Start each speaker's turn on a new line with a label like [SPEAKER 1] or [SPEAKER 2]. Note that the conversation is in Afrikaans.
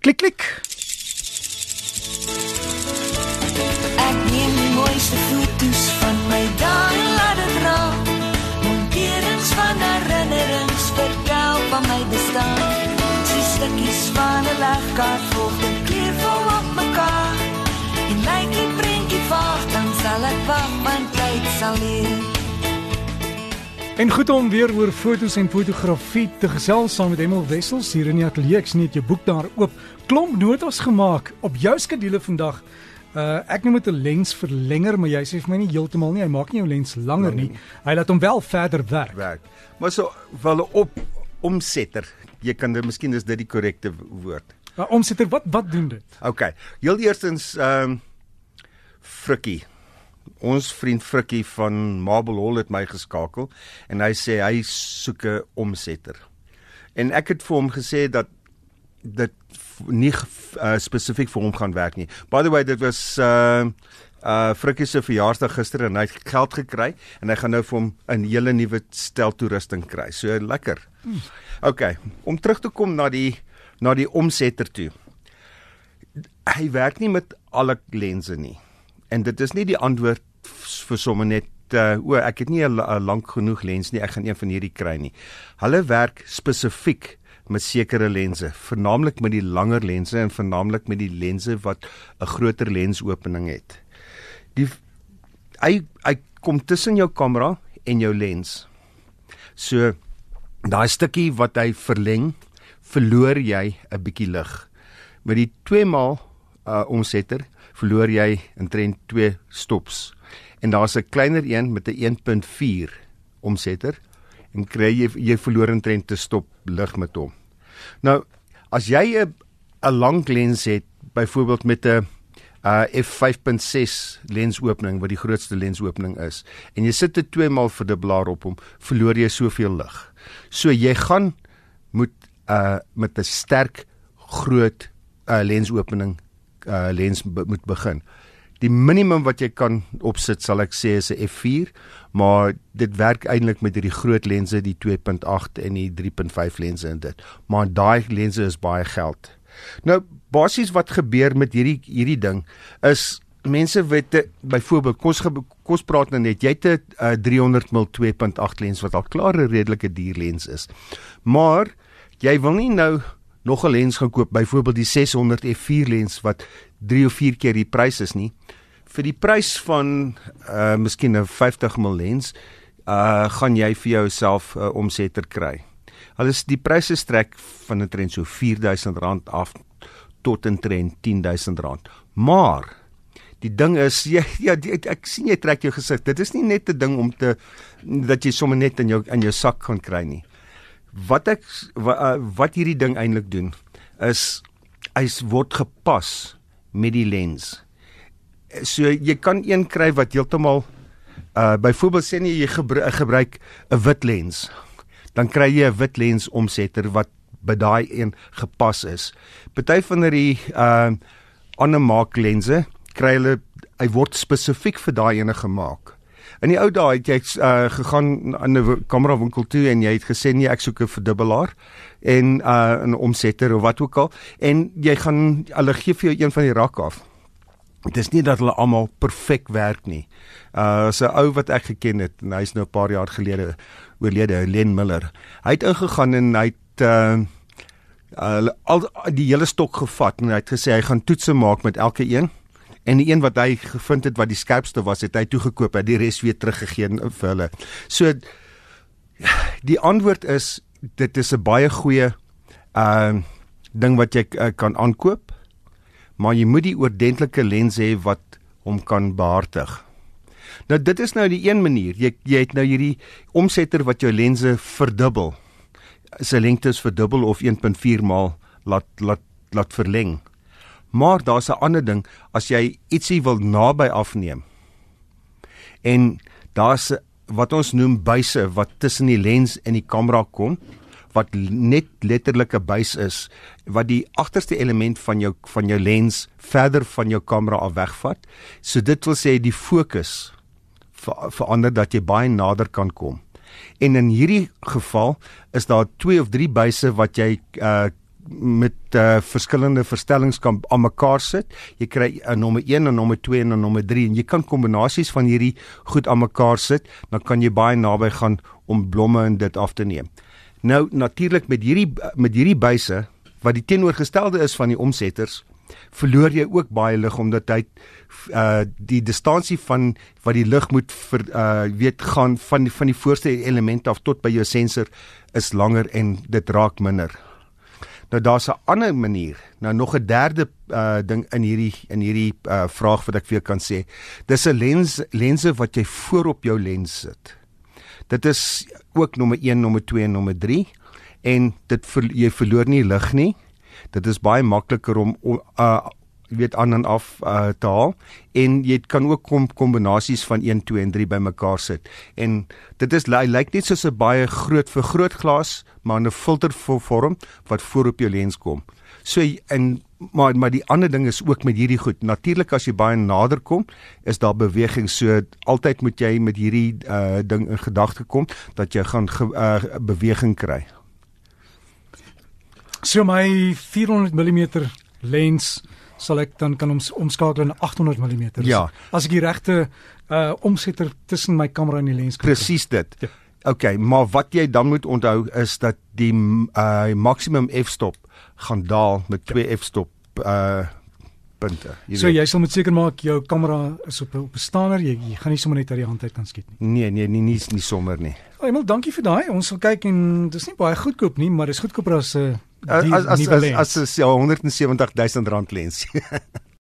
[SPEAKER 1] Klik klik.
[SPEAKER 2] Ek neem die mooiste foto's van my dae en laat dit raak. Monterings van herinnerings vertel van my bestaan. Die stukkies van 'n legkaart volg die kleur vol op mekaar. En lyk die prentjie vaag, dan sal ek wag want tyd sal leer.
[SPEAKER 1] En goed om weer oor fotos en fotografie te gesels saam met Emel Wessels hier in die ateljee. Ek sien net jou boek daar oop. Klomp notas gemaak op jou skedule vandag. Uh ek noem dit 'n lensverlenger, maar jy sê vir my nie heeltemal nie. Hy maak nie jou lens langer nie. Hy laat hom wel verder werk.
[SPEAKER 3] werk. Maar so wel op omsetter. Jy kan dit miskien is dit die korrekte woord.
[SPEAKER 1] Maar omsitter, wat wat doen dit?
[SPEAKER 3] OK. Heel eerstens ehm um, Frikkie. Ons vriend Frikkie van Marble Hall het my geskakel en hy sê hy soek 'n omsetter. En ek het vir hom gesê dat dit nie uh, spesifiek vir hom gaan werk nie. By the way, dit was uh uh Frikkie se verjaarsdag gister en hy het geld gekry en hy gaan nou vir hom 'n hele nuwe stel toerusting kry. So lekker. OK, om terug te kom na die na die omsetter toe. Hy werk nie met alle lense nie. En dit is nie die antwoord vir sommer net uh, o, ek het nie 'n la- 'n lank genoeg lens nie, ek gaan een van hierdie kry nie. Hulle werk spesifiek met sekere lense, vernaamlik met die langer lense en vernaamlik met die lense wat 'n groter lensopening het. Die hy hy kom tussen jou kamera en jou lens. So daai stukkie wat hy verleng, verloor jy 'n bietjie lig. Met die 2 maal uh omsetter verloor jy omtrent 2 stops. En daar's 'n kleiner een met 'n 1.4 omsetter en kry jy jy verloor omtrent 'n stop lig met hom. Nou as jy 'n 'n lang lens het, byvoorbeeld met 'n uh f5.6 lensopening wat die grootste lensopening is en jy sit 'n 2 maal verdubbelaar op hom, verloor jy soveel lig. So jy gaan moet uh met 'n sterk groot uh lensopening uh lens be moet begin. Die minimum wat jy kan opsit sal ek sê is 'n f4, maar dit werk eintlik met hierdie groot lense, die 2.8 en die 3.5 lense en dit. Maar daai lense is baie geld. Nou basies wat gebeur met hierdie hierdie ding is mense weet byvoorbeeld kos kos praat nou net jy het 'n uh, 300 mm 2.8 lens wat al klaar 'n redelike duur lens is. Maar jy wil nie nou nog 'n lens gaan koop, byvoorbeeld die 600 f4 lens wat 3 of 4 keer die prys is nie. Vir die prys van uh miskien 'n 50 mm lens, uh gaan jy vir jouself 'n uh, omsetter kry. Alles die pryse strek van 'n trend so R4000 af tot 'n trend R10000. Maar die ding is jy ja die, ek, sien jy trek jou gesig. Dit is nie net 'n ding om te dat jy sommer net in jou in jou sak gaan kry nie. Wat ek wat, uh, wat hierdie ding eintlik doen is hy word gepas met die lens. So jy kan een kry wat heeltemal uh byvoorbeeld sê nie jy gebru gebruik 'n wit lens. Dan kry jy 'n wit lens omsetter wat by daai een gepas is. Party van hierdie uh ander maak lense kry hulle hy word spesifiek vir daai ene gemaak. In die ou dae het jy uh, gegaan aan 'n w- kamerawinkel toe en jy het gesê nee ek soek 'n verdubbelaar en uh 'n omsetter of wat ook al en jy gaan hulle gee vir jou een van die rak af. Dit is nie dat hulle almal perfek werk nie. Uh so 'n ou wat ek geken het en hy's nou 'n paar jaar gelede oorlede, Len Miller. Hy het ingegaan en hy het uh uh al die hele stok gevat en hy het gesê hy gaan toetse maak met elke een. En die een wat hy gevind het wat die skerpste was, het hy toegekoop, het die res weer teruggegee vir hulle. So die antwoord is dit is 'n baie goeie uh ding wat jy uh, kan aankoop maar jy moet die oordentlike lens hê wat hom kan behartig. Nou dit is nou die een manier. Jy jy het nou hierdie omsetter wat jou lense verdubbel. Sy lengte is verdubbel of 1.4 maal laat laat laat verleng. Maar daar's 'n ander ding as jy ietsie wil naby afneem. En daar's wat ons noem buise wat tussen die lens en die kamera kom wat net letterlik 'n buis is wat die agterste element van jou van jou lens verder van jou kamera af wegvat. So dit wil sê die fokus ver, verander dat jy baie nader kan kom. En in hierdie geval is daar twee of drie buise wat jy uh met uh, verskillende verstellings kan aan mekaar sit. Jy kry 'n nommer 1 en nommer 2 en nommer 3 en jy kan kombinasies van hierdie goed aan mekaar sit, dan kan jy baie naby gaan om blomme en dit af te neem. Nou natuurlik met hierdie met hierdie buise wat die teenoorgestelde is van die omsetters, verloor jy ook baie lig omdat hy uh die distansie van wat die lig moet vir uh weet gaan van van die voorste element af tot by jou sensor is langer en dit raak minder. Nou daar's 'n ander manier. Nou nog 'n derde uh ding in hierdie in hierdie uh vraag wat ek vir jou kan sê. Dis 'n lens lense wat jy voor op jou lens sit. Dit is ook nommer 1, nommer 2 en nommer 3 en dit ver, jy verloor nie lig nie. Dit is baie makliker om uh weet aan en af uh, te haal en jy kan ook kom kombinasies van 1 2 en 3 bymekaar sit. En dit is hy lyk net soos 'n baie groot vergrootglas maar in 'n filter vorm wat voor op jou lens kom. So en maar maar die ander ding is ook met hierdie goed. Natuurlik as jy baie nader kom is daar beweging. So altyd moet jy met hierdie uh, ding in gedagte kom dat jy gaan ge, uh, beweging kry.
[SPEAKER 1] So my 400 mm lens sal ek dan kan ons omskakel na 800 mm.
[SPEAKER 3] Ja.
[SPEAKER 1] As ek die regte uh omsetter tussen my kamera en die lens
[SPEAKER 3] kry. Presies dit. Ja. OK, maar wat jy dan moet onthou is dat die uh maksimum f-stop gaan daal met twee ja. f-stop uh punte.
[SPEAKER 1] Jy so weet. jy sal moet seker maak jou kamera is op op 'n stander. Jy, jy gaan nie sommer net uit die hand uit kan skiet nie.
[SPEAKER 3] Nee, nee, nie nie, nie sommer nie.
[SPEAKER 1] Emel, dankie vir daai. Ons sal kyk en dis nie baie goedkoop nie, maar dis goedkoper as 'n uh,
[SPEAKER 3] as as as, as, as, ja 170 000 rand lens.